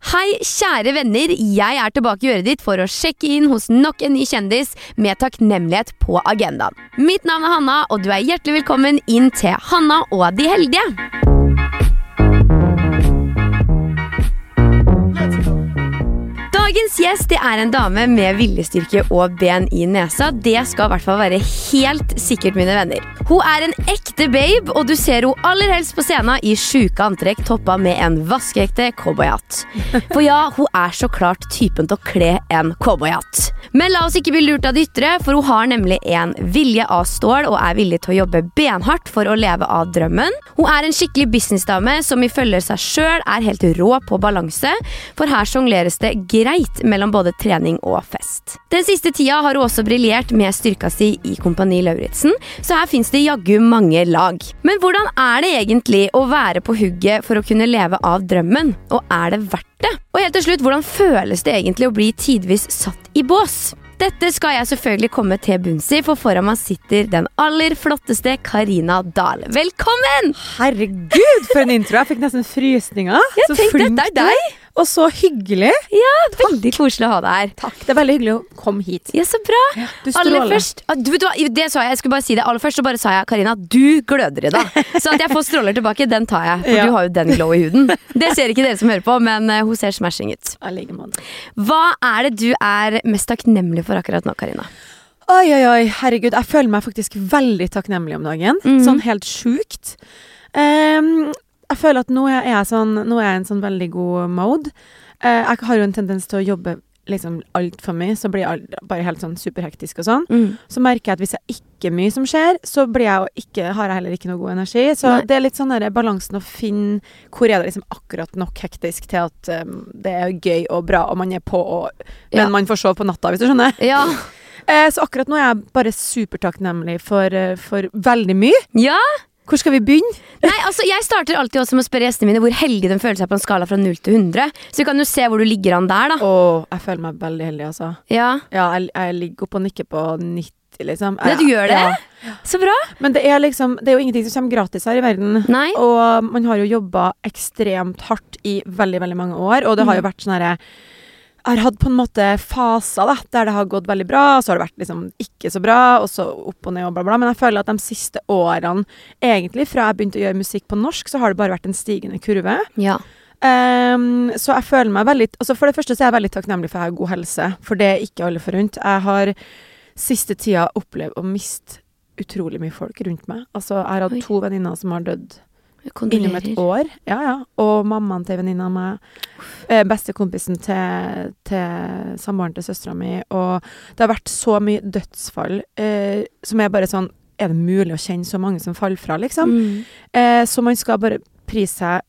Hei, kjære venner. Jeg er tilbake i øret ditt for å sjekke inn hos nok en ny kjendis med takknemlighet på agendaen. Mitt navn er Hanna, og du er hjertelig velkommen inn til Hanna og de heldige. Dagens gjest er en dame med viljestyrke og ben i nesa. Det skal i hvert fall være helt sikkert, mine venner. Hun er en ekte babe, og du ser henne aller helst på scenen i sjuke antrekk toppa med en vaskeekte cowboyhatt. For ja, hun er så klart typen til å kle en cowboyhatt. Men la oss ikke bli lurt av det ytre, for hun har nemlig en vilje av stål og er villig til å jobbe benhardt for å leve av drømmen. Hun er en skikkelig businessdame som ifølge seg sjøl er helt rå på balanse, for her sjongleres det greit mellom både trening og fest. Den siste tida har hun også briljert med styrka si i Kompani Lauritzen, så her fins det jaggu mange lag. Men hvordan er det egentlig å være på hugget for å kunne leve av drømmen, og er det verdt det? Og helt til slutt, hvordan føles det egentlig å bli tidvis satt i bås? Dette skal jeg selvfølgelig komme til bunns i, for foran meg sitter den aller flotteste Karina Dahl. Velkommen! Herregud, for en intro! Jeg fikk nesten frysninger. Jeg så er du deg. Og så hyggelig. Ja, Veldig koselig å ha deg her. Takk. Det er veldig hyggelig å komme hit. Ja, så bra. Du Aller stråler. først, ah, du, vet hva, det sa jeg, jeg skulle bare si det Aller først så bare sa jeg Karina, du gløder i dag. Så at jeg får stråler tilbake, den tar jeg. For Ja. du har jo den glow i huden. Det ser ikke dere som hører på, men eh, hun ser smashing ut. Hva er det du er mest takknemlig for akkurat nå, Karina? Oi, oi, oi. Herregud, jeg føler meg faktisk veldig takknemlig om dagen. Mhm. Sånn helt sjukt. Ehm, jeg føler at nå er jeg, sånn, nå er jeg i en sånn veldig god mode. Eh, jeg har jo en tendens til å jobbe liksom altfor mye, så blir jeg bare helt sånn superhektisk og sånn. Så merker jeg at hvis jeg ikke mye som skjer, så blir jeg ikke, har jeg heller ikke noe god energi. Så Nei. det er litt sånn der balansen å finne hvor er det liksom akkurat nok hektisk til at um, det er gøy og bra, og man er på, og, men Ja. man får sove på natta, hvis du skjønner. Ja. Eh, så akkurat nå er jeg bare supertakknemlig for, eh, for veldig mye. ja? Hvor skal vi begynne? Nei, altså Jeg starter alltid også med å spørre gjestene mine hvor heldige de føler seg på en skala fra 0 til 100. Så vi kan jo se hvor du ligger an der, da. Å, jeg føler meg veldig heldig, altså. Ja, Ja, jeg, jeg ligger oppe og nikker på 90, liksom. Ja, du gjør det? Ja. Så bra. Men det er liksom Det er jo ingenting som kommer gratis her i verden. Nei. Og man har jo jobba ekstremt hardt i veldig, veldig mange år, og det har jo Mm. vært sånn herre har hatt på en måte faser da, der det har gått veldig bra, og så har det vært liksom ikke så bra, og så opp og ned og bla, bla. Men jeg føler at de siste årene, egentlig fra jeg begynte å gjøre musikk på norsk, så har det bare vært en stigende kurve. Ja. Um, så jeg føler meg veldig altså For det første så er jeg veldig takknemlig for at jeg har god helse, for det er ikke alle forunt. Jeg har siste tida opplevd å miste utrolig mye folk rundt meg. Altså, jeg har hatt to venninner som har dødd innom et år. Ja, ja. Og mammaen til venninna mi. Eh, Bestekompisen til, til samboeren til søstera mi. Og det har vært så mye dødsfall eh, som er bare sånn Er det mulig å kjenne så mange som faller fra, liksom? Mm. Eh, så man skal bare prise seg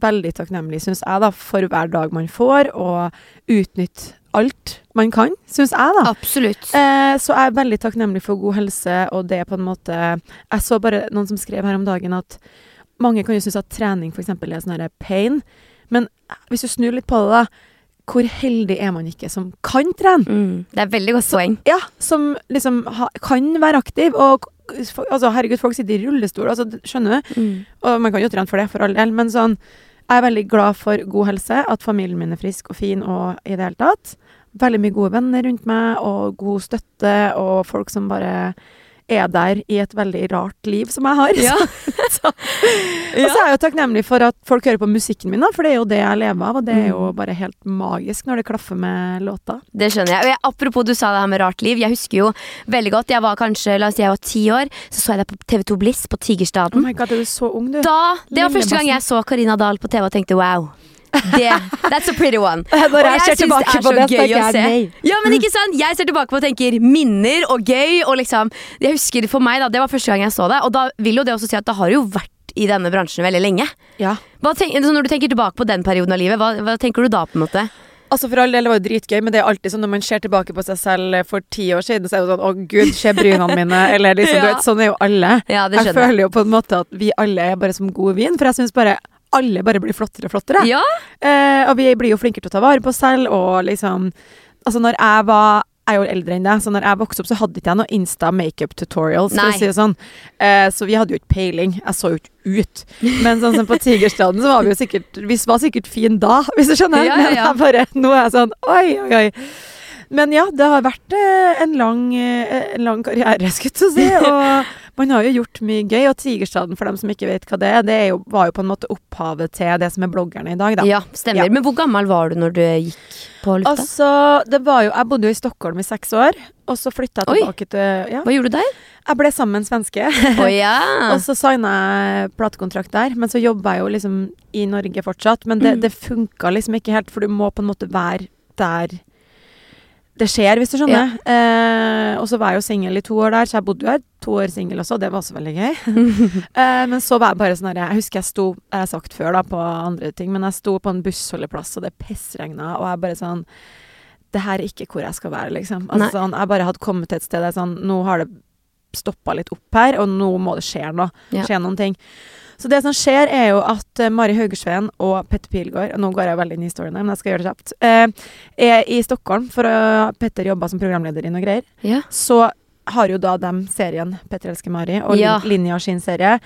veldig takknemlig, syns jeg, da, for hver dag man får, og utnytte alt man kan, syns jeg, da. Absolutt. Eh, så jeg er veldig takknemlig for god helse, og det er på en måte Jeg så bare noen som skrev her om dagen at mange kan jo synes at trening for eksempel er sånn pain, men hvis du snur litt på det, da, hvor heldig er man ikke som kan trene? Mm. Det er veldig godt poeng. Ja, som liksom ha, kan være aktiv, og altså, herregud, folk sitter i rullestol, altså, skjønner du? Mm. Og man kan jo trene for det, for all del, men sånn Jeg er veldig glad for god helse, at familien min er frisk og fin og i det hele tatt. Veldig mye gode venner rundt meg, og god støtte, og folk som bare er der i et veldig rart liv som jeg har. Ja. så, Og så er jeg jo takknemlig for at folk hører på musikken min, da, for det er jo det jeg lever av. Og det er jo Mm. bare helt magisk når det klaffer med låta. Det skjønner jeg. Og jeg. Apropos du sa det her med rart liv. Jeg husker jo veldig godt. Jeg var kanskje, la oss si jeg var ti år, så så jeg deg på TV2 Bliss på Oh Tigerstaden. my god, er du så ung, du? Da, Det var første gang jeg så Karina Dahl på TV og tenkte wow. Det, that's a pretty one. Og jeg ser synes tilbake det er på så det, gøy tenker å jeg se. nei. Ja, men ikke sant? Jeg ser tilbake på og tenker minner og gøy. Og liksom, jeg husker For meg, da, det var første gang jeg så det. Og da vil jo det også si at det har jo vært i denne bransjen veldig lenge. Ja. Hva tenk, så når du tenker tilbake på den perioden av livet, hva, hva tenker du da? på en måte? Altså For all del, det var jo dritgøy, men det er alltid sånn når man ser tilbake på seg selv for ti år siden, så er det sånn Å, gud, se brynene mine. Eller liksom, du vet, sånn er jo alle. Ja, det Jeg skjønner jeg. føler jo på en måte at vi alle er bare som god vin, for jeg syns bare alle bare blir flottere og flottere. Ja, Eh, og vi blir jo flinkere til å ta vare på oss selv, og liksom Altså, når jeg var jeg er jo eldre enn deg, så når jeg vokste opp, så hadde ikke jeg noe Insta makeup tutorials, for å si det sånn. Eh, så vi hadde jo ikke peiling. Jeg så jo ikke ut. Men sånn som på Tigerstaden, så var vi jo sikkert Vi var sikkert fine da, hvis du skjønner. Ja, ja, ja. Men bare, nå er jeg sånn oi, oi, oi. Men ja, det har vært eh, en lang, eh, en lang karriere, skulle jeg si. Og man har jo gjort mye gøy. Og Tigerstaden, for dem som ikke vet hva det er, det er jo, var jo på en måte opphavet til det som er bloggerne i dag, da. ja stemmer. Ja. Men hvor gammel var du når du gikk på lufta? Altså, det var jo Jeg bodde jo i Stockholm i seks år, og så flytta jeg Oi. tilbake til Ja, Hva gjorde du der? jeg ble sammen med en svenske. Oh, ja. Og så signa jeg platekontrakt der, men så jobba jeg jo liksom i Norge fortsatt. Men det, Mm. det funka liksom ikke helt, for du må på en måte være der det skjer, hvis du skjønner. Eh, og så var jeg jo singel i to år der, så jeg bodde jo her to år singel også, det var også veldig gøy. eh, men så var jeg bare sånn her Jeg husker jeg sto, jeg har sagt før da, på andre ting, men jeg sto på en bussholdeplass, og det pissregna, og jeg bare sånn Det her er ikke hvor jeg skal være, liksom. Altså, sånn, jeg bare hadde kommet til et sted der sånn Nå har det stoppa litt opp her, og nå må det skje noe. Ja. Skje noen ting. Så det som skjer, er jo at eh, Mari Haugersveen og Petter Pilgaard Nå går jeg veldig inn i historien her, men jeg skal gjøre det kjapt. eh, er i Stockholm, for uh, Petter jobba som programleder i noe greier. ja. Så har jo da dem serien Petter elsker Mari, og Ja. Linja sin serie.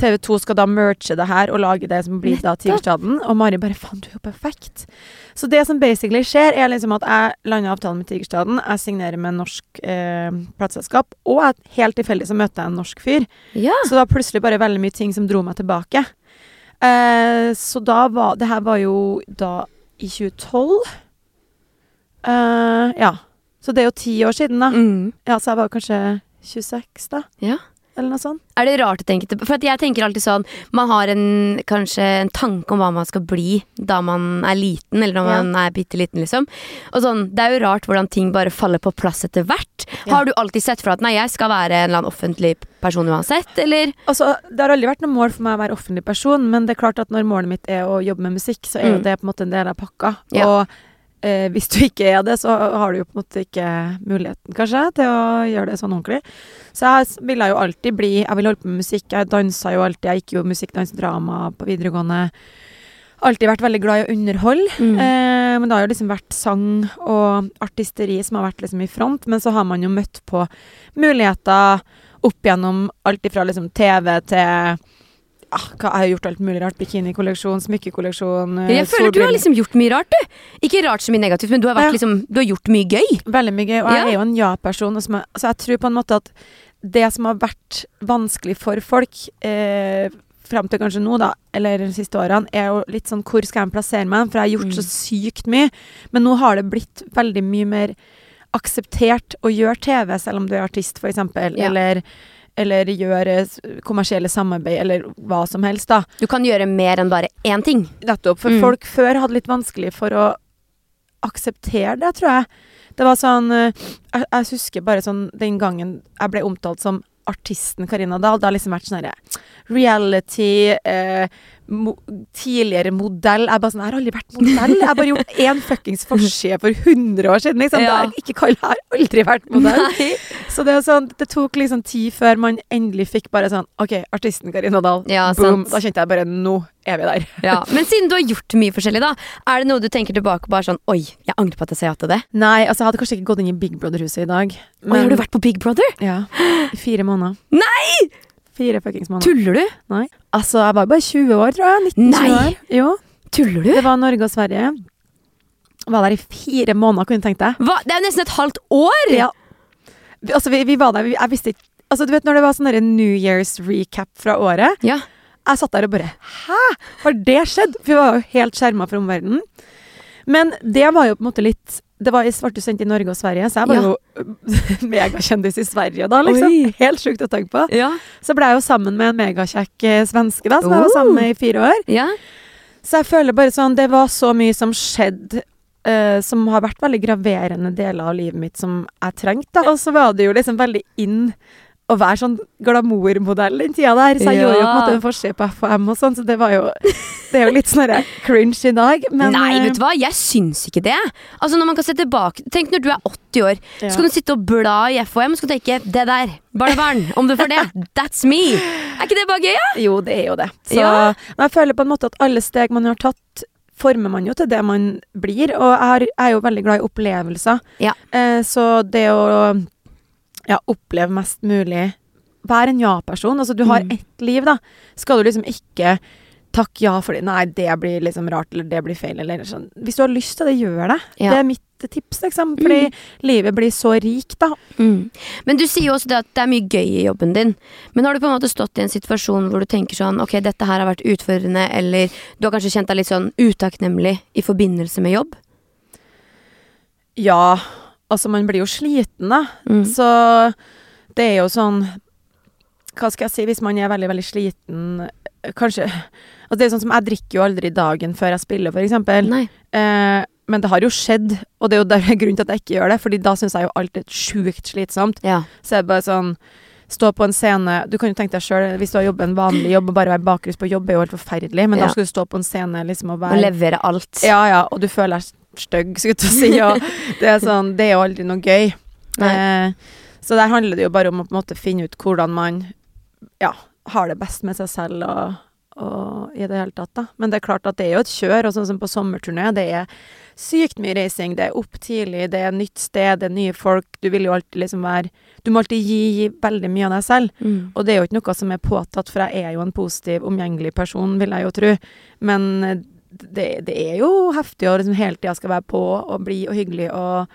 TV2 skal da merge det her og lage det som blir da Tigerstaden. Og Mari bare 'faen, du er jo perfekt'. Så det som basically skjer, er liksom at jeg lander avtalen med Tigerstaden, jeg signerer med en norsk eh, plateselskap, og jeg, helt tilfeldig så møter jeg en norsk fyr. ja. Så var plutselig bare veldig mye ting som dro meg tilbake. Eh, så da var Det her var jo da i 2012. Eh, ja. Så det er jo ti år siden, da. Mm. Ja, så jeg var kanskje 26, da. ja. Eller noe sånt. Er det rart å tenke til For jeg tenker alltid sånn Man har en, kanskje en tanke om hva man skal bli da man er liten, eller når Ja. man er bitte liten, liksom. Og sånn, Det er jo rart hvordan ting bare faller på plass etter hvert. Ja. Har du alltid sett for at nei, jeg skal være en eller annen offentlig person uansett, eller? Altså, Det har aldri vært noe mål for meg å være offentlig person, men det er klart at når målet mitt er å jobbe med musikk, så er jo Mm. det på en måte en del av pakka. Ja. Og hvis du ikke er det, så har du jo på en måte ikke muligheten, kanskje, til å gjøre det sånn ordentlig. Så jeg ville jo alltid bli Jeg ville holde på med musikk. Jeg dansa jo alltid. Jeg gikk jo musikk, dans, drama på videregående. Alltid vært veldig glad i å underholde. Mm. Eh, men det har jo liksom vært sang og artisteri som har vært liksom i front. Men så har man jo møtt på muligheter opp gjennom alt ifra liksom TV til ah, hva, Jeg har gjort alt mulig rart. Bikinikolleksjon, smykkekolleksjon. eh, Jeg føler du har liksom gjort mye rart, du. Ikke rart så mye negativt, men du har, vært, Ja. liksom, du har gjort mye gøy. Veldig mye gøy. Og jeg Ja. er jo en ja-person. Så altså, Så jeg tror på en måte at det som har vært vanskelig for folk eh, fram til kanskje nå, da, eller de siste årene, er jo litt sånn hvor skal jeg plassere meg? For jeg har gjort Mm. så sykt mye. Men nå har det blitt veldig mye mer akseptert å gjøre TV, selv om du er artist, f.eks. Ja. Eller, eller gjøre kommersielle samarbeid, eller hva som helst, da. Du kan gjøre mer enn bare én ting. Nettopp. For Mm. folk før hadde litt vanskelig for å akseptere det, tror jeg. Det var sånn eh, Jeg, jeg husker bare sånn den gangen jeg ble omtalt som artisten Karina Dahl. Det har liksom vært sånn herre reality eh, mo Tidligere modell. Jeg bare sånn Jeg har aldri vært modell. Jeg har bare gjort én fuckings forside for 100 år siden. Liksom. Ja. Det er ikke kall, har aldri vært modell. Nei. Så det sånn Det tok liksom tid før man endelig fikk bare sånn OK, artisten Karina Dahl. Ja, Boom. sant. Da kjente jeg bare Nå er vi der. Ja. Men siden du har gjort mye forskjellig, da, er det noe du tenker tilbake på bare sånn Oi, jeg angrer på at jeg sa ja til det. Nei, altså jeg hadde kanskje ikke gått inn i Big Brother-huset i dag. Oi, har du vært på Big Brother? Ja. I fire måneder. Nei! Fire fuckings måneder. Tuller du? Nei. Altså, jeg var bare 20 år, tror jeg. 19-20 Nei! år. Jo. Tuller du? Det var Norge og Sverige. Var der i fire måneder, kunne du tenkt deg. Hva? Det er jo nesten et halvt år! Ja. Altså, vi, vi var der, jeg visste ikke Altså, du vet når det var sånn New Year's recap fra året. Ja. Jeg satt der og bare Hæ? Har det skjedd? For vi var jo helt skjerma fra omverdenen. Men det var jo på en måte litt Det var, ble jo sendt i Norge og Sverige, så jeg var Ja. jo megakjendis i Sverige da, liksom. Oi. Helt sjukt å tenke på. Ja. Så ble jeg jo sammen med en megakjekk eh, svenske, da, som jeg var sammen med i fire år. ja. Så jeg føler bare sånn Det var så mye som skjedde. Uh, som har vært veldig graverende deler av livet mitt som jeg trengte. Og så var det jo liksom veldig inn å være sånn glamourmodell den tida der. Så jeg Ja. gjorde jo på en måte en se på FHM og sånn, så det var jo Det er jo litt sånn cringe i dag, men Nei, eh, vet du hva, jeg syns ikke det. Altså når man kan se tilbake Tenk når du er 80 år, Ja. så kan du sitte og bla i FHM og tenke 'det der, barnebarn, om du får det, that's me'. Er ikke det bare gøy, ja? Jo, det er jo det. Så men jeg føler på en måte at alle steg man har tatt, former man jo til det man blir. Og jeg er jo veldig glad i opplevelser. Ja. Eh, så det å ja, oppleve mest mulig Vær en ja-person. Altså, du har Mm. ett liv, da. Skal du liksom ikke takke ja fordi Nei, det blir liksom rart, eller det blir feil, eller sånn. Hvis du har lyst til det, gjør det. Ja. Det er mitt tips, liksom. Fordi livet blir så rikt, da. Mm. Men du sier jo også det at det er mye gøy i jobben din. Men har du på en måte stått i en situasjon hvor du tenker sånn Ok, dette her har vært utfordrende, eller du har kanskje kjent deg litt sånn utakknemlig i forbindelse med jobb? Ja, altså man blir jo sliten, da. Mm. Så det er jo sånn Hva skal jeg si, hvis man er veldig, veldig sliten Kanskje Altså det er sånn som Jeg drikker jo aldri dagen før jeg spiller, for eksempel. Eh, men det har jo skjedd, og det er jo der grunnen til at jeg ikke gjør det. Fordi da syns jeg jo alt er sjukt slitsomt. Ja. Så det bare sånn Stå på en scene Du kan jo tenke deg sjøl, hvis du har jobbet en vanlig jobb, og bare være bakrus på jobb er jo helt forferdelig, men Ja. da skal du stå på en scene liksom og Og levere alt. ja, ja, og du føler deg stygg, skulle jeg si. Og det er sånn Det er jo aldri noe gøy. Eh, så der handler det jo bare om å på en måte finne ut hvordan man ja, har det best med seg selv og, og i det hele tatt, da. Men det er klart at det er jo et kjør, og sånn som på sommerturné, det er sykt mye reising. Det er opp tidlig, det er nytt sted, det er nye folk. Du vil jo alltid liksom være Du må alltid gi veldig mye av deg selv. Mm. Og det er jo ikke noe som er påtatt, for jeg er jo en positiv, omgjengelig person, vil jeg jo tro. Men eh, det, det er jo heftig å liksom hele tida skal være på og bli og hyggelig. Og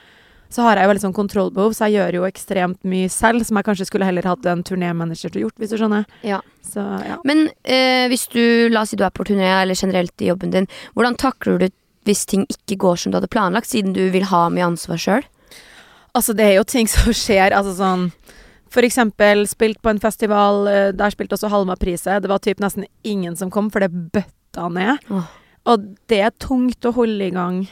så har jeg jo veldig sånn kontrollbehov, så jeg gjør jo ekstremt mye selv, som jeg kanskje skulle heller hatt en turnémanager til å gjort, hvis du skjønner. Ja. Så ja. Men eh, hvis du, la oss si du er på turné, eller generelt i jobben din, hvordan takler du hvis ting ikke går som du hadde planlagt, siden du vil ha mye ansvar sjøl? Altså, det er jo ting som skjer, altså sånn For eksempel spilt på en festival, eh, der spilte også Halma priset. Det var typ nesten ingen som kom, for det bøtta ned. Åh. Og det er tungt å holde i gang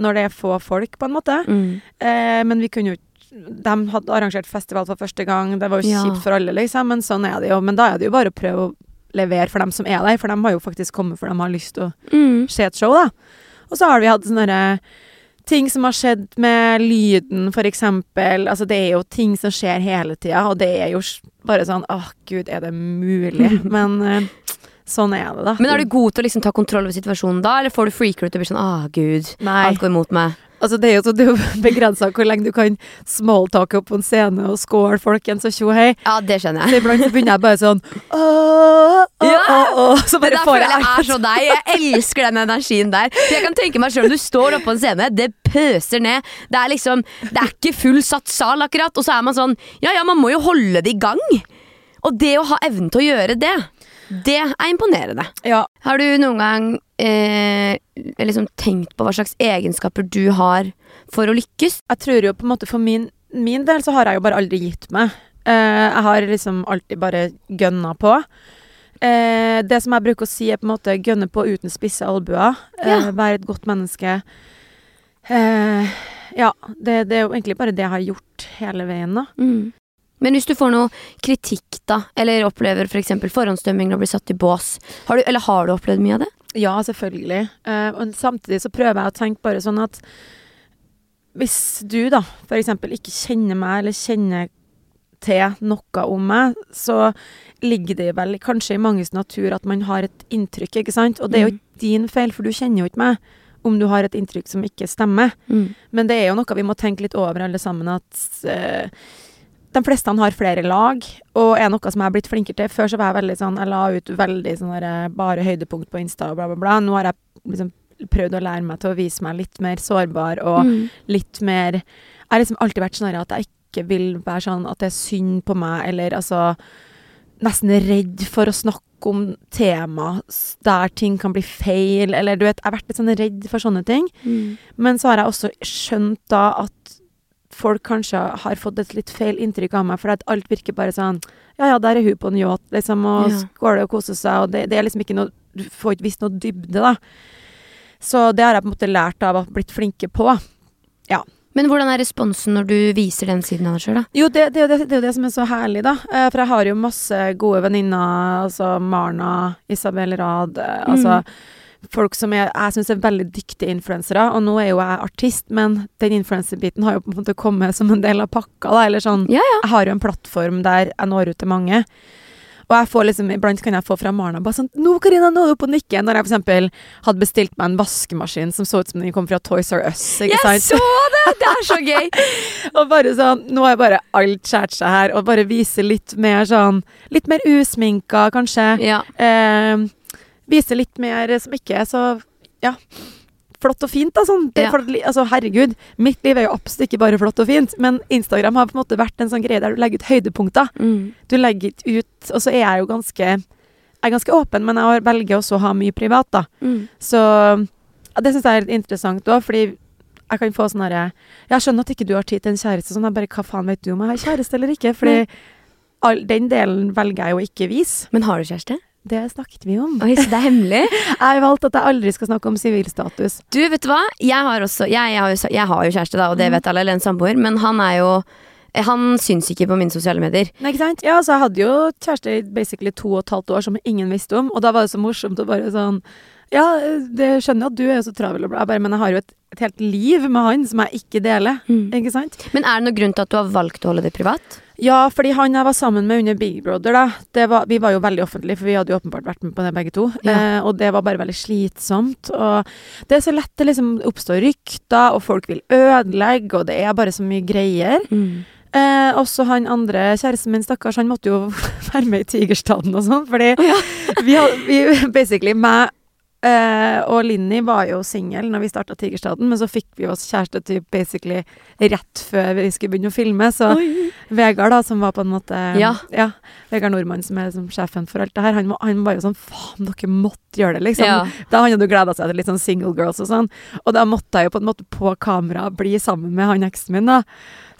når det er få folk, på en måte. Mm. Eh, men vi kunne jo De hadde arrangert festival for første gang. Det var jo Ja. kjipt for alle, liksom, men sånn er det jo. Men da er det jo bare å prøve å levere for dem som er der, for de har jo faktisk kommet for de har lyst til å Mm. se et show, da. Og så har vi hatt sånne ting som har skjedd med lyden, for eksempel. Altså, det er jo ting som skjer hele tida, og det er jo bare sånn Åh, gud, er det mulig? Men eh, sånn er det, da. Men er du god til å liksom ta kontroll over situasjonen da, eller får du freaker ut og blir sånn ah, gud, Nei. alt går imot meg? Altså, det er jo det er jo begrensa hvor lenge du kan smalltalke opp på en scene og skåle folkens og tjo hei. Ja, det skjønner Så jeg. iblant så begynner jeg bare sånn åh, åh, Ja! åh, åh, Så bare får jeg jeg er så deg. Jeg elsker den energien der. For jeg kan tenke meg selv du står oppe på en scene, det pøser ned. Det er liksom Det er ikke full satt sal, akkurat. Og så er man sånn Ja ja, man må jo holde det i gang. Og det å ha evnen til å gjøre det, det er imponerende. Ja. Har du noen gang eh, liksom tenkt på hva slags egenskaper du har for å lykkes? Jeg tror jo på en måte for min, min del så har jeg jo bare aldri gitt meg. Eh, jeg har liksom alltid bare gønna på. Eh, det som jeg bruker å si, er på en måte gønne på uten spisse albuer. Eh, Ja. være et godt menneske. Eh, ja, det, det er jo egentlig bare det jeg har gjort hele veien, da. Mm. Men hvis du får noe kritikk, da, eller opplever f.eks. For forhåndsdømming du blir satt i bås, har du, eller har du opplevd mye av det? Ja, selvfølgelig. Uh, og samtidig så prøver jeg å tenke bare sånn at hvis du da eksempel ikke kjenner meg, eller kjenner til noe om meg, så ligger det vel kanskje i manges natur at man har et inntrykk, ikke sant? Og det er jo Mm. ikke din feil, for du kjenner jo ikke meg om du har et inntrykk som ikke stemmer. Mm. Men det er jo noe vi må tenke litt over alle sammen, at eh, de fleste har flere lag, og er noe som jeg har blitt flinkere til. Før så var jeg veldig sånn, jeg la ut veldig sånn der, eh, bare høydepunkt på Insta og bla, bla, bla. Nå har jeg liksom prøvd å lære meg til å vise meg litt mer sårbar og Mm. litt mer Jeg har liksom alltid vært sånn at jeg ikke vil være sånn at det er synd på meg, eller altså Nesten redd for å snakke om tema der ting kan bli feil, eller du vet Jeg har vært litt sånn redd for sånne ting. Men så har jeg også skjønt da at folk kanskje har fått et litt feil inntrykk av meg, for alt virker bare sånn Ja, ja, der er hun på en yacht, liksom, og Ja. skåler og koser seg, og det, det er liksom ikke noe Du får ikke visst noe dybde, da. Så det har jeg på en måte lært av og blitt flinke på. Ja. Men hvordan er responsen når du viser den siden av deg sjøl, da? Jo, det, det, er jo det, det det som er så herlig, da. Eh, For jeg har jo masse gode venninner, altså Marna, Isabel Rad, altså altså folk som jeg, jeg syns er veldig dyktige influensere. Og nå er jo jeg artist, men den influenserbiten har jo på en måte kommet som en del av pakka, da. Eller sånn Ja, ja. Jeg har jo en plattform der jeg når ut til mange. Og jeg får liksom, iblant kan jeg få fra Marna bare sånn 'Nå, Karina, nå er du oppe og nikker.' Når jeg eksempel hadde bestilt meg en vaskemaskin som så ut som den kom fra Toys R Us. Ikke Jeg sant? så det! Det er så gøy! Og bare sånn, nå har bare alt skåret seg her, og bare vise litt mer sånn Litt mer usminka, kanskje. Ja. Eh, vise litt mer som ikke er så Ja. Flott og fint, da. Sånn. Det, Ja. for, altså, herregud, mitt liv er jo absolutt ikke bare flott og fint, men Instagram har på en måte vært en sånn greie der du legger ut høydepunkter. Mm. Du legger ut Og så er jeg jo ganske Jeg er ganske åpen, men jeg velger også å ha mye privat, da. Mm. Så ja, det syns jeg er litt interessant òg, fordi jeg kan få sånn herre Jeg skjønner at ikke du har tid til en kjæreste, sånn. Jeg bare Hva faen vet du om jeg har kjæreste eller ikke? Fordi all, den delen velger jeg jo ikke vise. Men har du kjæreste? Det snakket vi om. Oi, så det er hemmelig? Jeg har valgt at jeg aldri skal snakke om sivilstatus. Du, vet du hva? Jeg har også Jeg, jeg, har, jo, jeg har jo kjæreste, da, og det vet alle, eller en samboer, men han er jo Han syns ikke på mine sosiale medier. Nei, ikke sant? Ja, så jeg hadde jo kjæreste i basically to og et halvt år som ingen visste om, og da var det så morsomt å bare sånn Ja, det skjønner jeg at du er jo så travel og bla, bare, men jeg har jo et, et helt liv med han som jeg ikke deler. Ikke sant? Men er det noen grunn til at du har valgt å holde det privat? Ja, fordi han jeg var sammen med under Big Brother, da, det var, vi var jo veldig offentlige, for vi hadde jo åpenbart vært med på det begge to. Ja. Eh, og det var bare veldig slitsomt. Og det er så lett det liksom oppstår rykter, og folk vil ødelegge, og det er bare så mye greier. Eh, også han andre kjæresten min, stakkars, han måtte jo være med i Tigerstaden og sånn, fordi vi, had- vi basically meg eh, og Linni var jo singel når vi starta Tigerstaden, men så fikk vi oss kjæreste typ basically rett før vi skulle begynne å filme, så Vegard, da, som var på en måte Ja. Vegard Nordmann, som er liksom sjefen for alt det her, han, han var jo sånn Faen, dere måtte gjøre det, liksom. Ja. Da han hadde gleda seg til litt sånn single girls og sånn. Og da måtte jeg jo på en måte på kamera bli sammen med han eksen min, da.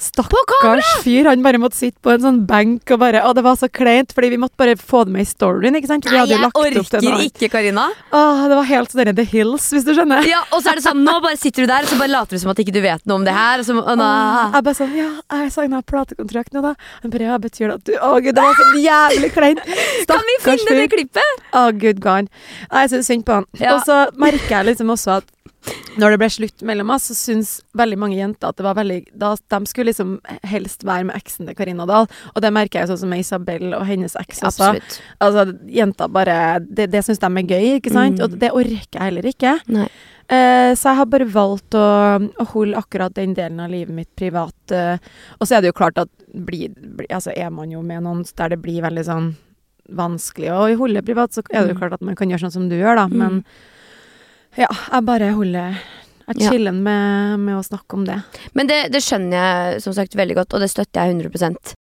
Stakkars fyr. Han bare måtte sitte på en sånn benk og bare Å, det var så kleint, fordi vi måtte bare få det med i storyen, ikke sant? Vi Nei, jeg orker ikke, Karina. Åh, det var helt sånn The Hills, hvis du skjønner. Ja, Og så er det sånn, nå bare sitter du der, og så bare later du som at ikke du vet noe om det her. Og så, nå, Åh, jeg bare sånn Ja, jeg signa platekontrakt nå, da. Han bare Ja, betyr det at du Å, gud, det var så jævlig kleint. kan vi Stakkars finne det fyr. klippet? Å, gud gone. Nei, Jeg syns synd på han. Ja. Og så merker jeg liksom også at når det ble slutt mellom oss, så syns veldig mange jenter at det var veldig da, De skulle liksom helst være med eksen til Karina Dahl, og det merker jeg sånn som med Isabel og hennes eks også. Altså, jenter bare Det, det syns de er gøy, ikke sant? Mm. Og det orker jeg heller ikke. Eh, så jeg har bare valgt å, å holde akkurat den delen av livet mitt privat. Eh, og så er det jo klart at blir, bli, altså er man jo med noen der det blir veldig sånn vanskelig å holde privat, så er det jo Mm. klart at man kan gjøre sånn som du gjør, da. Men ja, jeg bare holder Jeg Ja. med, med å snakke om det. Men det, det skjønner jeg som sagt veldig godt, og det støtter jeg 100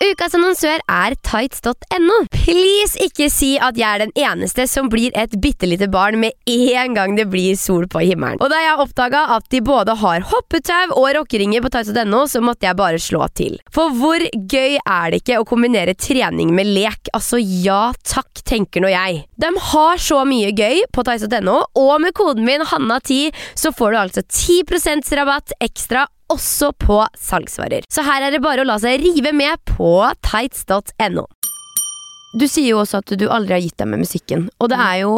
Ukas annonsør er tights.no. Please ikke si at jeg er den eneste som blir et bitte lite barn med en gang det blir sol på himmelen. Og da jeg oppdaga at de både har hoppetau og rockeringer på tights.no, så måtte jeg bare slå til. For hvor gøy er det ikke å kombinere trening med lek? Altså ja takk, tenker nå jeg. De har så mye gøy på tights.no, og med koden min Hanna10 så får du altså 10% rabatt ekstra også på salgsvarer. Så her er det bare å la seg rive med på tights.no. Du sier jo også at du aldri har gitt deg med musikken, og det er jo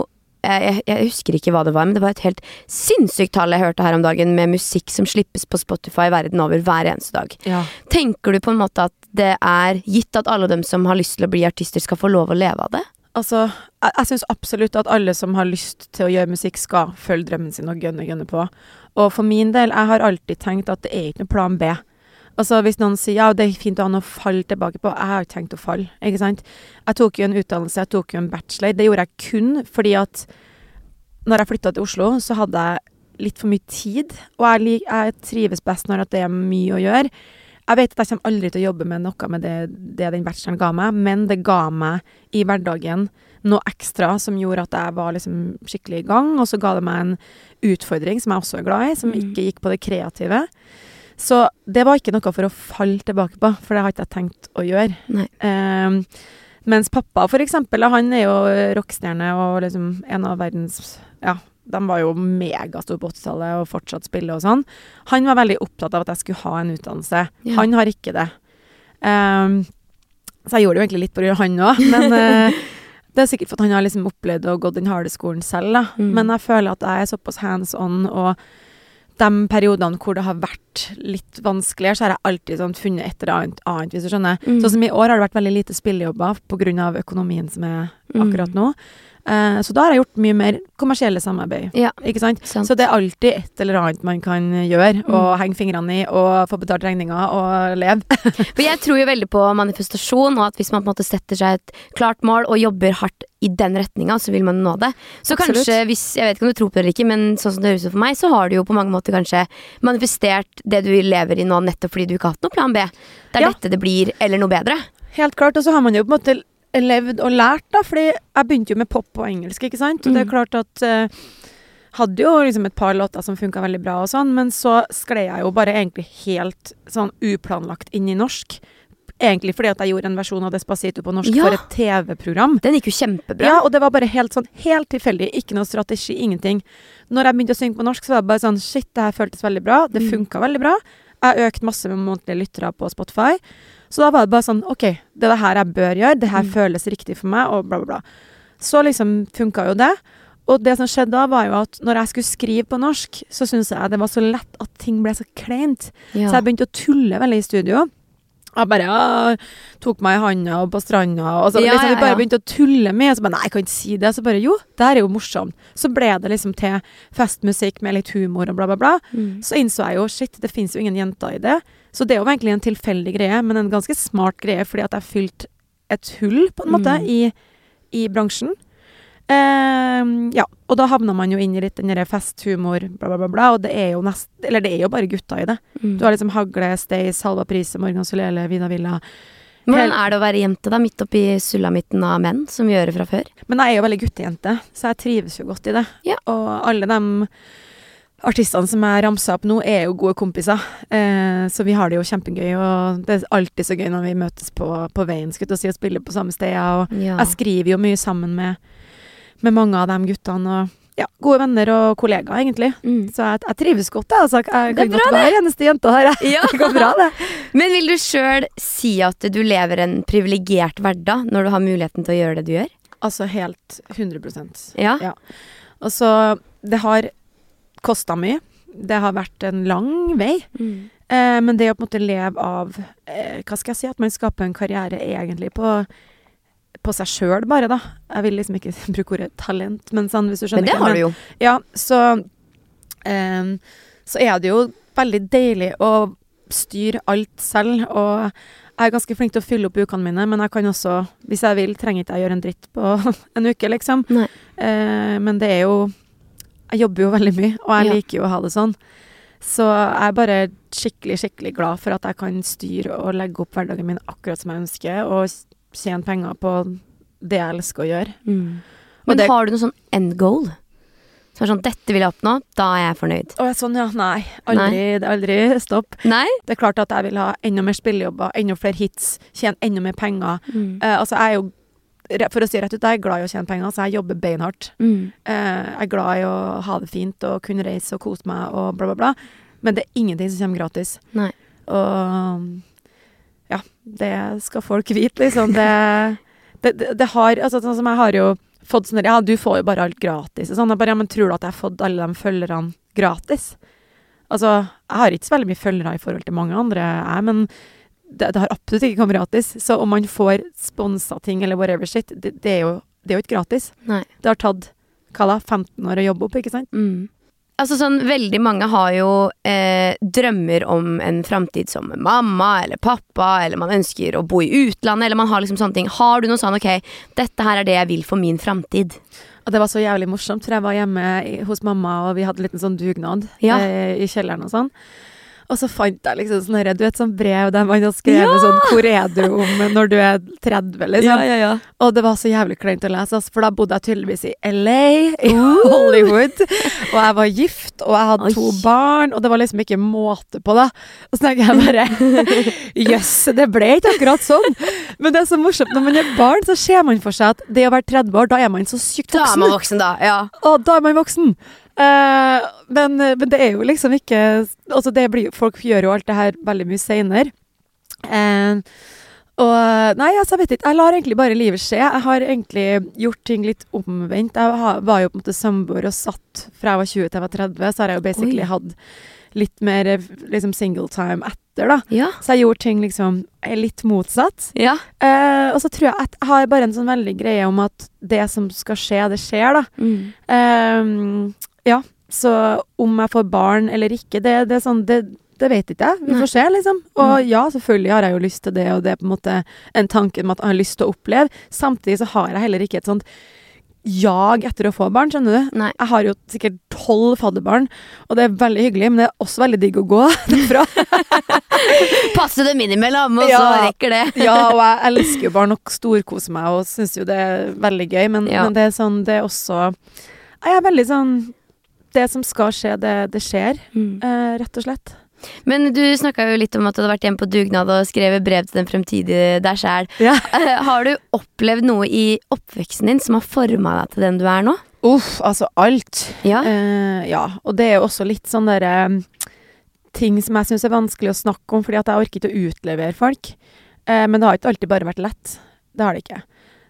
eh, jeg, jeg husker ikke hva det var, men det var et helt sinnssykt tall jeg hørte her om dagen med musikk som slippes på Spotify verden over hver eneste dag. Ja. Tenker du på en måte at det er gitt at alle dem som har lyst til å bli artister, skal få lov å leve av det? Altså, jeg, jeg syns absolutt at alle som har lyst til å gjøre musikk, skal følge drømmen sin og gønne, gønne på. Og for min del, jeg har alltid tenkt at det er ikke noe plan B. Altså Hvis noen sier ja, det er fint å ha noe å falle tilbake på, jeg har ikke tenkt å falle. ikke sant? Jeg tok jo en utdannelse, jeg tok jo en bachelor. Det gjorde jeg kun fordi at når jeg flytta til Oslo, så hadde jeg litt for mye tid. Og jeg, jeg trives best når det er mye å gjøre. Jeg vet at jeg kommer aldri til å jobbe med noe med det, det den bacheloren ga meg, men det ga meg i hverdagen noe ekstra som gjorde at jeg var liksom skikkelig i gang, og så ga det meg en utfordring som jeg også er glad i, som Mm. ikke gikk på det kreative. Så det var ikke noe for å falle tilbake på, for det har ikke jeg tenkt å gjøre. Ehm, mens pappa, for eksempel, han er jo rockestjerne og liksom en av verdens Ja, de var jo megastore på 80-tallet og fortsatt spille og sånn. Han var veldig opptatt av at jeg skulle ha en utdannelse. Ja. Han har ikke det. Um, så jeg gjorde det jo egentlig litt på grunn av han òg, men uh, det er sikkert for at han har liksom opplevd å gå den harde skolen selv, da. Mm. Men jeg føler at jeg er såpass hands on, og de periodene hvor det har vært litt vanskeligere, så har jeg alltid sånn funnet et eller annet, annet hvis du skjønner. Mm. Sånn som i år har det vært veldig lite spillejobber pga. økonomien som er Mm. akkurat nå. Eh, så da har jeg gjort mye mer kommersielle samarbeid. Ja, Ikke sant? sant. Så det er alltid et eller annet man kan gjøre, og Mm. henge fingrene i, og få betalt regninger og leve. For jeg tror jo veldig på manifestasjon, og at hvis man på en måte setter seg et klart mål og jobber hardt i den retninga, så vil man nå det. Så Absolutt. kanskje, hvis, jeg vet ikke om du tror på det eller ikke, men sånn som det høres ut for meg, så har du jo på mange måter kanskje manifestert det du lever i nå, nettopp fordi du ikke har hatt noe plan B. Det er Ja. dette det blir, eller noe bedre. Helt klart. Og så har man jo på en måte levd og lært, da. Fordi jeg begynte jo med pop og engelsk, ikke sant. Og det er Mm. klart at uh, Hadde jo liksom et par låter som funka veldig bra og sånn, men så skled jeg jo bare egentlig helt sånn uplanlagt inn i norsk. Egentlig fordi at jeg gjorde en versjon av Despacito på norsk Ja. for et TV-program. Den gikk jo kjempebra. Ja, og det var bare helt sånn helt tilfeldig. Ikke noe strategi, ingenting. Når jeg begynte å synge på norsk, så var det bare sånn Shit, det her føltes veldig bra. Det Mm. veldig bra. Jeg har økt masse med månedlige lyttere på Spotify. Så da var det bare sånn OK, det er det her jeg bør gjøre. Det her Mm. føles riktig for meg, og bla, bla, bla. Så liksom funka jo det. Og det som skjedde da, var jo at når jeg skulle skrive på norsk, så syntes jeg det var så lett at ting ble så kleint. Ja. Så jeg begynte å tulle veldig i studio. Jeg bare ja, tok meg i handa og på stranda, og så Ja, liksom, vi bare ja. begynte å tulle med Og så bare nei, jeg kan ikke si det. Så bare jo, det her er jo morsomt. Så ble det liksom til festmusikk med litt humor og bla, bla, bla. Mm. Så innså jeg jo shit, det fins jo ingen jenter i det. Så det er jo egentlig en tilfeldig greie, men en ganske smart greie, fordi at jeg fylte et hull, på en måte, Mm. i, i bransjen. Ehm, ja, og da havner man jo inn i litt den derre festhumor, bla, bla, bla, bla, og det er jo nest... Eller det er jo bare gutta i det. Mm. Du har liksom Hagle, Stace, Halva Prise, Morgan Solele, Vida Villa. Hvordan er det å være jente da, midt oppi sulamitten av menn, som vi gjør det fra før? Men jeg er jo veldig guttejente, så jeg trives jo godt i det. Ja. Og alle de artistene som jeg ramsa opp nå, er jo gode kompiser. Eh, så vi har det jo kjempegøy, og det er alltid så gøy når vi møtes på, på veien skulle jeg si, og spiller på samme steder. Og Ja. jeg skriver jo mye sammen med, med mange av de guttene. og ja, Gode venner og kollegaer, egentlig. Mm. Så jeg, jeg trives godt, jeg. Altså, jeg kan godt være eneste jenta her. Ja. Det går bra, det. Men vil du sjøl si at du lever en privilegert hverdag når du har muligheten til å gjøre det du gjør? Altså helt 100% Ja. Ja. Og så Det har kosta mye. Det har vært en lang vei. Mm. Eh, men det å på en måte leve av eh, Hva skal jeg si? At man skaper en karriere egentlig på, på seg sjøl, bare, da. Jeg vil liksom ikke bruke ordet talent, men sånn, hvis du skjønner Men det har du jo. Ja, så um, Så er det jo veldig deilig å styre alt selv, og jeg er ganske flink til å fylle opp ukene mine, men jeg kan også, hvis jeg vil, trenger ikke jeg gjøre en dritt på en uke, liksom. Eh, men det er jo Jeg jobber jo veldig mye, og jeg Ja. liker jo å ha det sånn. Så jeg er bare skikkelig, skikkelig glad for at jeg kan styre og legge opp hverdagen min akkurat som jeg ønsker, og tjene penger på det jeg elsker å gjøre. Mm. Men det- har du noe sånn end goal? Som er sånn 'dette vil jeg oppnå', da er jeg fornøyd. Å, sånn, ja, nei. Aldri, det er aldri stopp. Nei? Det er klart at jeg vil ha enda mer spillejobber, enda flere hits, tjene enda mer penger. Mm. Uh, altså, jeg er jo, for å si rett ut, jeg er glad i å tjene penger, så jeg jobber beinhardt. Mm. Eh, jeg er glad i å ha det fint og kunne reise og kose meg og bla, bla, bla. Men det er ingenting som kommer gratis. Nei. Og ja, det skal folk vite, liksom. Det, det, det, det har Altså, sånn som jeg har jo fått sånn Ja, du får jo bare alt gratis og sånn. Jeg bare, ja, men tror du at jeg har fått alle de følgerne gratis? Altså, jeg har ikke så veldig mye følgere i forhold til mange andre, jeg, men det, det har absolutt ikke kommet gratis. Så om man får sponsa ting eller whatever shit, det, det, er jo, det er jo ikke gratis. Nei. Det har tatt hva da, 15 år å jobbe opp, ikke sant? Mm. Altså sånn, Veldig mange har jo eh, drømmer om en framtid som mamma eller pappa, eller man ønsker å bo i utlandet, eller man har liksom sånne ting. Har du noe sånn ok, dette her er det jeg vil for min framtid? Og det var så jævlig morsomt, for jeg var hjemme hos mamma, og vi hadde en liten sånn dugnad Ja. eh, i kjelleren og sånn. Og så fant jeg liksom sånn du vet sånn brev der man har skrevet sånn Hvor er du om når du er 30, liksom? ja, ja. Og det var så jævlig kleint å lese, altså, for da bodde jeg tydeligvis i LA, i Hollywood. Og jeg var gift, og jeg hadde Oi. to barn, og det var liksom ikke måte på, da. Og så tenker jeg bare Jøss, det ble ikke akkurat sånn. Men det er så morsomt, når man er barn, så ser man for seg at det å være 30 år, da er man så sykt voksen. Da er man voksen, da. Ja. Og da er man voksen. Eh, men, men det er jo liksom ikke Altså, det blir, folk gjør jo alt det her veldig mye seinere. og Nei, altså, jeg vet ikke. Jeg lar egentlig bare livet skje. Jeg har egentlig gjort ting litt omvendt. Jeg var jo på en måte samboer og satt fra jeg var 20 til jeg var 30, så har jeg jo basically Oi. hatt litt mer eh, liksom single time etter, da. Ja. Så jeg gjorde ting liksom eh, litt motsatt. ja. Eh, og så tror jeg at jeg har bare en sånn veldig greie om at det som skal skje, det skjer, da. Mm. Ehm, ja, så om jeg får barn eller ikke, det, det er sånn det, det vet ikke jeg. Vi Nei. får se, liksom. Og ja, selvfølgelig har jeg jo lyst til det, og det er på en måte en tanke om at jeg har lyst til å oppleve. Samtidig så har jeg heller ikke et sånt jag etter å få barn, skjønner du. Nei. Jeg har jo sikkert tolv fadderbarn, og det er veldig hyggelig, men det er også veldig digg å gå derfra. Passe dem innimellom, og Ja. så rekker det. ja, og jeg elsker jo barn og storkoser meg og syns jo det er veldig gøy, men, Ja. men det er sånn, det er også Jeg er veldig sånn Det som skal skje, det, det skjer, Mm. eh, rett og slett. Men du snakka jo litt om at du hadde vært hjemme på dugnad og skrevet brev til den fremtidige deg sjæl. Ja. Har du opplevd noe i oppveksten din som har forma deg til den du er nå? Uff, altså alt. Ja. Eh, ja, og det er jo også litt sånn derre ting som jeg syns er vanskelig å snakke om, fordi at jeg orker ikke å utlevere folk. Eh, men det har ikke alltid bare vært lett. Det har det ikke.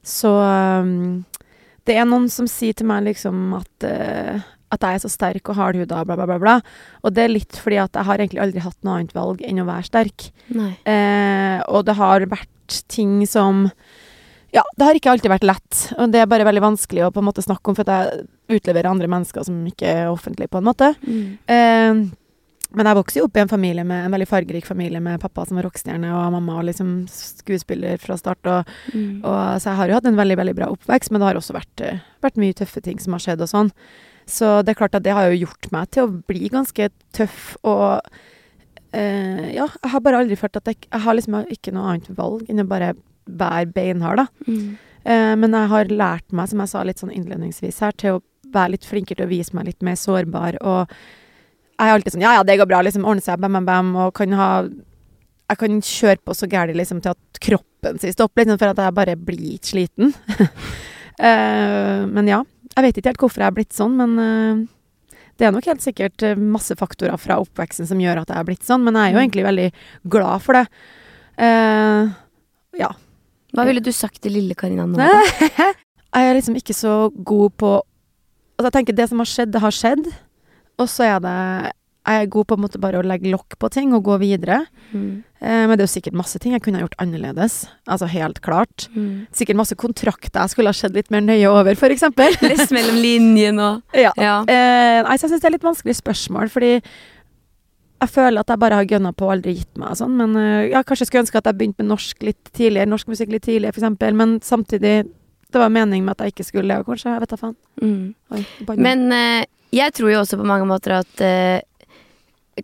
Så um, det er noen som sier til meg liksom at eh, at jeg er så sterk og hardhuda, bla, bla, bla, bla. Og det er litt fordi at jeg har egentlig aldri hatt noe annet valg enn å være sterk. Eh, og det har vært ting som Ja, det har ikke alltid vært lett. Og det er bare veldig vanskelig å på en måte snakke om, for at jeg utleverer andre mennesker som ikke er offentlige, på en måte. Mm. Eh, men jeg vokste jo opp i en familie med en veldig fargerik familie med pappa som var rockestjerne, og mamma og liksom skuespiller fra start. Og, Mm. og, så jeg har jo hatt en veldig veldig bra oppvekst, men det har også vært, eh, vært mye tøffe ting som har skjedd og sånn. Så det er klart at det har jo gjort meg til å bli ganske tøff og eh, Ja, jeg har bare aldri følt at jeg, jeg har liksom ikke noe annet valg enn å bare være beinhard, da. Mm. Eh, men jeg har lært meg, som jeg sa litt sånn innledningsvis her, til å være litt flinkere til å vise meg litt mer sårbar. Og jeg er alltid sånn Ja, ja, det går bra. Liksom ordne seg, bam, bam, bam. Og kan ha Jeg kan kjøre på så gæli liksom, til at kroppen sier stopp, liksom, for at jeg bare blir sliten. eh, men ja. Jeg vet ikke helt hvorfor jeg er blitt sånn, men eh, det er nok helt sikkert eh, masse faktorer fra oppveksten som gjør at jeg er blitt sånn, men jeg er jo Mm. egentlig veldig glad for det. Uh, ja. Hva ville du sagt til lille Karina nå? da? jeg er liksom ikke så god på Altså jeg tenker Det som har skjedd, det har skjedd. Og så er det Jeg er god på en måte bare å legge lokk på ting og gå videre. Mm. Eh, men det er jo sikkert masse ting jeg kunne ha gjort annerledes. Altså helt klart. Mm. Sikkert masse kontrakter jeg skulle ha sett litt mer nøye over, eksempel. Lest mellom linjene og ja. Ja. Eh, altså, jeg syns det er litt vanskelig spørsmål, fordi jeg føler at jeg bare har gønna på og aldri gitt meg og sånn. Men eh, ja, kanskje jeg skulle ønske at jeg begynte med norsk litt tidligere, norsk musikk litt tidligere, eksempel. Men samtidig det var meningen med at jeg ikke skulle det, kanskje. Jeg vet da faen. Mm. Oi. Men eh, jeg tror jo også på mange måter at eh,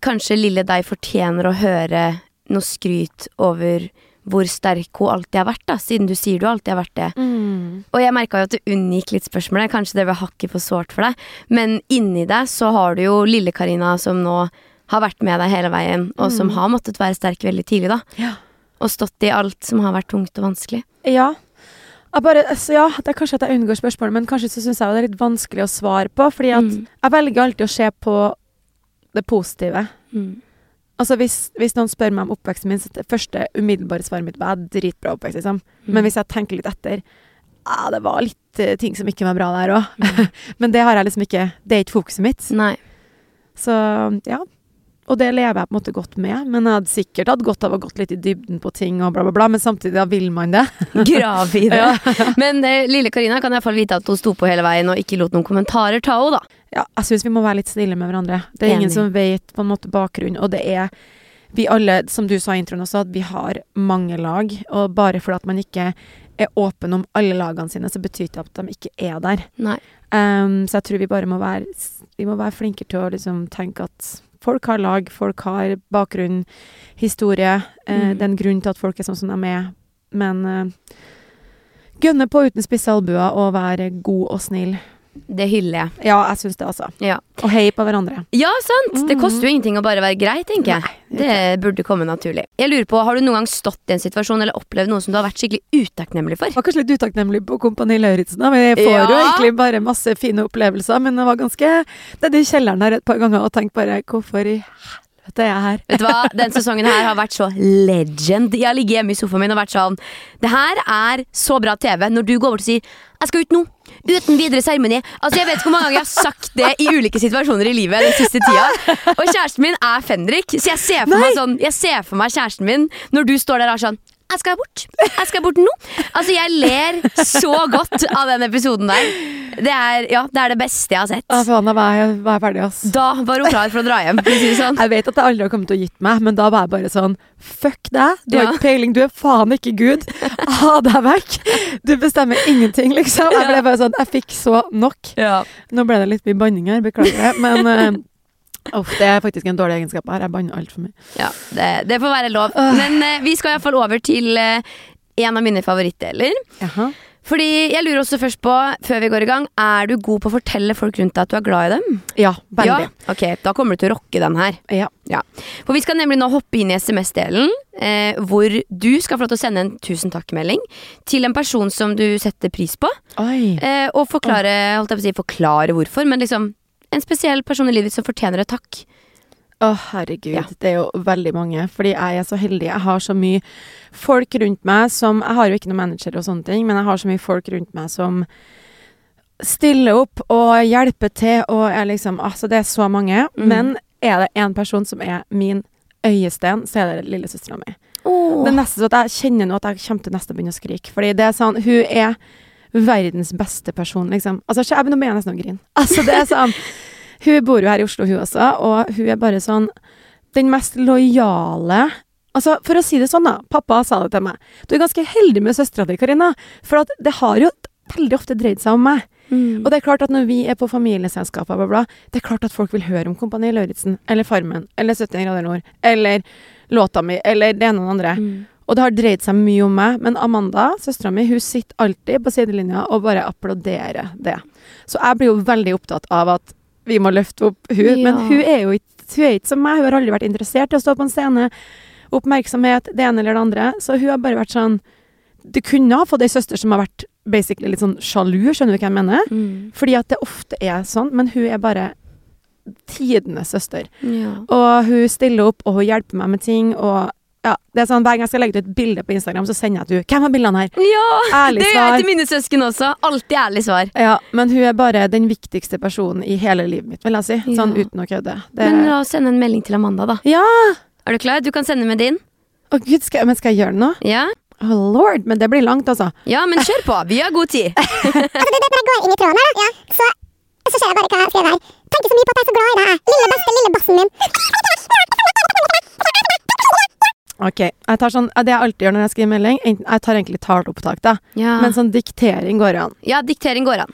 kanskje lille deg fortjener å høre noe skryt over hvor sterk hun alltid har vært, da, siden du sier du alltid har vært det. mm. Og jeg merka jo at du unngikk litt spørsmålet, kanskje det var hakket for sårt for deg, men inni deg så har du jo lille Karina som nå har vært med deg hele veien, og som Mm. har måttet være sterk veldig tidlig, da. Ja. Og stått i alt som har vært tungt og vanskelig. Ja. Bare, altså, ja, det er kanskje at jeg unngår spørsmålet, men kanskje så syns jeg det er litt vanskelig å svare på. Fordi at Mm. jeg velger alltid å se på det positive. Mm. Altså hvis, hvis noen spør meg om oppveksten min, så det første umiddelbare svaret mitt var dritbra oppvekst, liksom. Mm. Men hvis jeg tenker litt etter ah, det var litt uh, ting som ikke var bra der òg. Mm. Men det har jeg liksom ikke Det er ikke fokuset mitt. Nei. Så ja. Og det lever jeg på en måte godt med. Men jeg hadde sikkert hatt godt av å gått litt i dybden på ting og bla, bla, bla. Men samtidig, da vil man det. Grav i det. Men eh, lille Karina kan iallfall vite at hun sto på hele veien og ikke lot noen kommentarer ta henne, da. Ja, jeg syns vi må være litt snille med hverandre. Det er ingen som vet på en måte bakgrunnen, og det er vi alle, som du sa i introen også, at vi har mange lag. Og bare fordi at man ikke er åpen om alle lagene sine, så betyr det at de ikke er der. Um, så jeg tror vi bare må være, vi må være flinke til å liksom tenke at Folk har lag, folk har bakgrunn, historie. Eh, Mm. Det er en grunn til at folk er sånn som de er. Men eh, gønne på uten spisse albuer og være god og snill. Det hyller jeg. Ja, jeg syns det, altså. Ja. Og hei på hverandre. Ja, sant! Det Mhm. koster jo ingenting å bare være grei, tenker jeg. Nei, det burde komme naturlig. Jeg lurer på, Har du noen gang stått i en situasjon eller opplevd noe som du har vært skikkelig utakknemlig for? Jeg var kanskje litt utakknemlig på Kompani Lauritzen, men jeg får jo egentlig bare masse fine opplevelser. Men det var ganske Det er i kjelleren her et par ganger og tenk bare Hvorfor i helvete er jeg her? Vet du hva, Den sesongen her har vært så legend. Jeg har ligget hjemme i sofaen min og vært sånn Det her er så bra TV. Når du går bort og sier 'jeg skal ut nå', uten videre seremoni. Altså, jeg vet hvor mange ganger jeg har sagt det i ulike situasjoner i livet den siste tida. Og kjæresten min er fenrik, så jeg ser for meg sånn Jeg ser for meg kjæresten min når du står der og er sånn jeg skal bort. Jeg skal bort nå. Altså, jeg ler så godt av den episoden der. Det er, ja, det er det beste jeg har sett. Ja, faen, da var jeg, var jeg ferdig, ass. Da var hun klar for å dra hjem. For å si sånn. Jeg vet at jeg aldri har kommet til å gitt meg, men da var jeg bare sånn Fuck deg, du har Ja. ikke peiling, du er faen ikke Gud. Ha deg vekk. Du bestemmer ingenting, liksom. Jeg ble bare sånn, jeg fikk så nok. Ja. Nå ble det litt mye banning her, beklager det, men eh, uff, det er faktisk en dårlig egenskap her. Jeg banner altfor mye. Ja, det, det får være lov. Men uh, vi skal iallfall over til uh, en av mine favorittdeler. Jaha. Fordi jeg lurer også først på, før vi går i gang, er du god på å fortelle folk rundt deg at du er glad i dem? Ja, veldig. Ja, ok, Da kommer du til å rocke den her. Ja. For vi skal nemlig nå hoppe inn i SMS-delen, eh, hvor du skal få lov til å sende en tusen takk-melding til en person som du setter pris på. Eh, og forklare, holdt jeg på å si, forklare hvorfor, men liksom en spesiell person i livet som fortjener et takk. Å, herregud. Ja. Det er jo veldig mange. Fordi jeg er så heldig. Jeg har så mye folk rundt meg som Jeg har jo ikke noen manager og sånne ting, men jeg har så mye folk rundt meg som stiller opp og hjelper til og er liksom Altså, det er så mange. Mm. Men er det én person som er min øyesten, så er det lillesøstera mi. Det er nesten så at jeg kjenner nå at jeg kommer til nesten å begynne å skrike. Fordi det er sånn Hun er verdens beste person, liksom. Altså, jeg begynner å nesten å grine. Altså, det er sånn Hun bor jo her i Oslo, hun også, og hun er bare sånn Den mest lojale Altså, for å si det sånn, da. Pappa sa det til meg. Du er ganske heldig med søstera di, Karina. For at det har jo veldig ofte dreid seg om meg. Mm. Og det er klart at når vi er på familieselskaper, bla, bla, det er klart at folk vil høre om Kompani Lauritzen, eller Farmen, eller 71 grader nord, eller låta mi, eller det ene og det andre. Mm. Og det har dreid seg mye om meg, men Amanda, søstera mi, hun sitter alltid på sidelinja og bare applauderer det. Så jeg blir jo veldig opptatt av at vi må løfte opp hun, Ja. men hun er jo ikke, hun er ikke som meg, hun har aldri vært interessert i å stå på en scene, oppmerksomhet, det ene eller det andre, så hun har bare vært sånn Du kunne ha fått ei søster som har vært basically litt sånn sjalu, skjønner du hva jeg mener? Mm. Fordi at det ofte er sånn, men hun er bare tidenes søster. Ja. Og hun stiller opp, og hun hjelper meg med ting, og ja, det er sånn, Hver gang jeg skal legge ut et bilde på Instagram, så sender jeg til henne 'Hvem har bildene her?' ja! Ærlig Det gjør jeg til mine søsken også. Alltid ærlig svar. Ja, men hun er bare den viktigste personen i hele livet mitt, vil jeg si. Sånn Ja. uten å kødde. Det, Men la oss sende en melding til Amanda, da. ja! Er du klar? Du kan sende med din. Å gud, skal, men skal jeg gjøre det nå? Ja? Oh lord, men det blir langt, altså. ja, men kjør på. Vi har god tid. Altså, det, det bare går inn i tråden her, da. Så, så ser jeg bare hva jeg har skrevet her. Tenker så mye på at jeg er så glad i deg. Lille beste, lille bassen min. Ok, jeg tar sånn, Det jeg alltid gjør når jeg skriver melding, jeg tar egentlig taleopptak, da. Ja. Men sånn diktering går an. ja, diktering går an.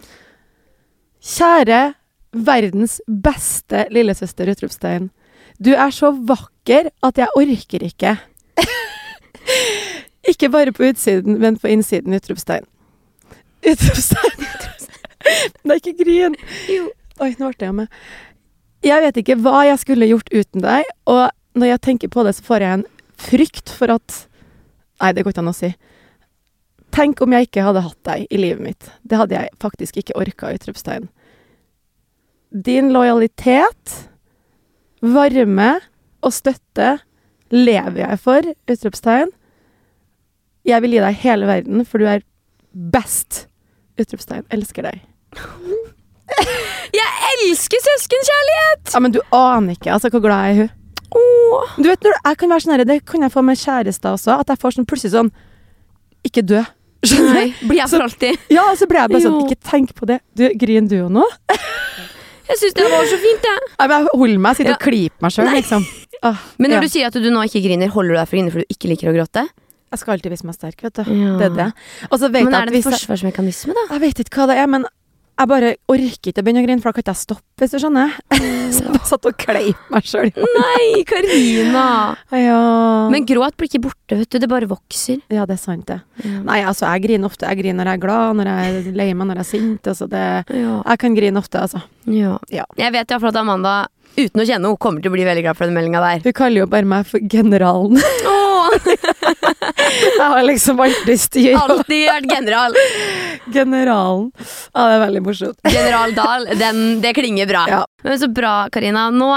Kjære verdens beste lillesøster, utropstegn. Du er så vakker at jeg orker ikke. ikke bare på utsiden, men på innsiden, utropstegn. Utropstegn, utropstegn. Nei, ikke grin. Jo. Oi, nå ble jeg med. Jeg vet ikke hva jeg skulle gjort uten deg, og når jeg tenker på det, så får jeg en frykt for at Nei, det går ikke an å si. Tenk om jeg ikke hadde hatt deg i livet mitt. Det hadde jeg faktisk ikke orka, utropstegn. Din lojalitet, varme og støtte lever jeg for, utropstegn. Jeg vil gi deg hele verden, for du er best, utropstegn. Elsker deg. Jeg elsker søskenkjærlighet! Ja, men du aner ikke altså, hvor glad jeg er i hun. Du vet, når jeg kan være sånn her, Det kan jeg få med kjærester også. At jeg får sånn plutselig sånn Ikke dø. Skjønner Nei, du? blir jeg for alltid. Ja, og så blir jeg bare sånn Jo. Ikke tenk på det. Du, Griner du jo nå? Jeg syns det var så fint, jeg. Ja. Jeg holder meg, sitter Ja. og klyper meg sjøl, liksom. Åh, Men når ja. du sier at du nå ikke griner, holder du deg for å grine fordi du ikke liker å gråte? Jeg skal alltid vise meg sterk, vet du. Ja. Det er det. Men er det en forsvarsmekanisme, da? jeg vet ikke hva det er, men jeg bare orker ikke å begynne å grine, for da kan ikke jeg stoppe, hvis du skjønner. så jeg bare satt og kleip meg sjøl. Nei, Karina! Ja. Men gråt blir ikke borte, vet du. Det bare vokser. ja, det er sant, det. Nei, altså, jeg griner ofte. Jeg griner når jeg er glad, når jeg er lei meg, når jeg er sint. Altså, det Ja. Jeg kan grine ofte, altså. Ja. Ja. Jeg vet iallfall at Amanda, uten å kjenne henne, kommer til å bli veldig glad for den meldinga der. Hun kaller jo bare meg for generalen. Jeg har liksom alltid styr. alltid vært general. Generalen. Ja, det er veldig morsomt. General Dahl, den, det klinger bra. Ja. Men så bra, Karina. Nå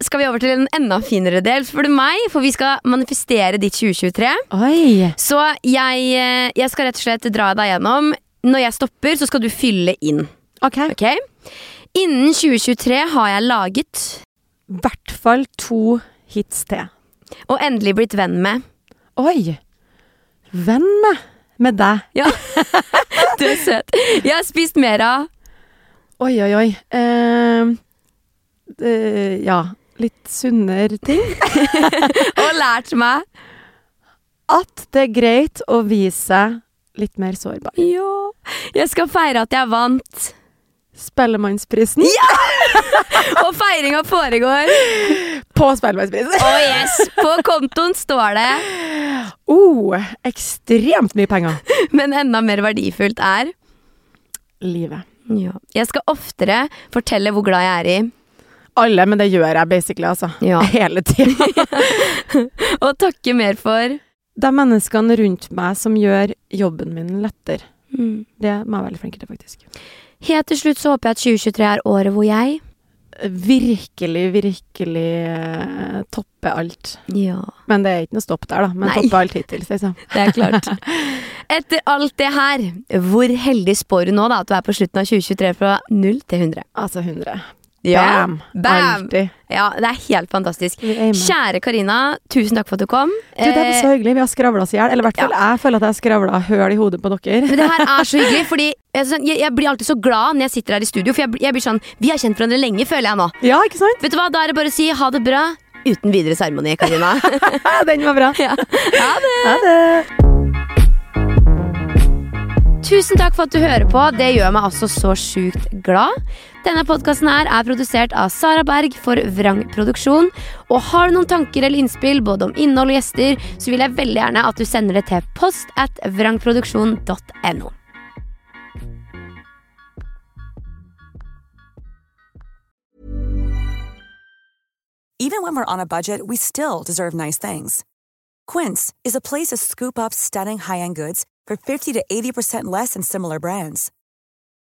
skal vi over til en enda finere del, spør du meg, for vi skal manifestere ditt 2023. Oi. Så jeg, eh, jeg skal rett og slett dra deg gjennom. Når jeg stopper, så skal du fylle inn. OK. okay? Innen 2023 har jeg laget I hvert fall to hits til. og endelig blitt venn med Oi. Venn med. Med deg. Ja, du er søt. Jeg har spist mer av Oi, oi, oi. Uh, uh, ja. Litt sunnere ting. og lært meg At det er greit å vise seg litt mer sårbar. Ja. Jeg skal feire at jeg vant. Spellemannsprisen. Ja! Og feiringa foregår. På Spellemannsprisen. Oh yes, På kontoen står det, Oh, ekstremt mye penger. men enda mer verdifullt er Livet. ja. Jeg skal oftere fortelle hvor glad jeg er i. Alle, men det gjør jeg basically, altså. Ja. Hele tida. Og takke mer for De menneskene rundt meg som gjør jobben min lettere. mm. Det må jeg veldig flink til, faktisk. Helt til slutt så håper jeg at 2023 er året hvor jeg Virkelig, virkelig eh, toppe alt. Ja, Men det er ikke noe stopp der, da. Men Nei. toppe alt hittil, liksom. det er klart. Etter alt det her, hvor heldig spår du nå da at du er på slutten av 2023 fra 0 til 100? Altså 100. Ja. Bam! Ja, det er helt fantastisk. Er. Kjære Karina, tusen takk for at du kom. Du, det var så hyggelig. Vi har skravla oss i hjel. Eller i hvert fall jeg føler at jeg har skravla høl i hodet på dere. Men det her er så hyggelig, fordi jeg, er sånn- jeg, jeg blir alltid så glad når jeg sitter her i studio. For jeg, jeg blir sånn Vi har kjent hverandre lenge, føler jeg nå. Ja, ikke sant? Vet du hva, Da er det bare å si ha det bra uten videre seremoni, Karina. Den var bra. ja. Ha det! Ha det. Tusen takk for at du hører på. Det gjør meg altså så sjukt glad. Denne podkasten er produsert av Sara Berg for Vrang Produksjon. Og har du noen tanker eller innspill både om innhold og gjester, så vil jeg veldig gjerne at du sender det til post at vrangproduksjon.no. Even when we're on a budget, we still deserve nice things. Quince is a place to scoop up stunning high-end goods for 50 to 80% less than similar brands.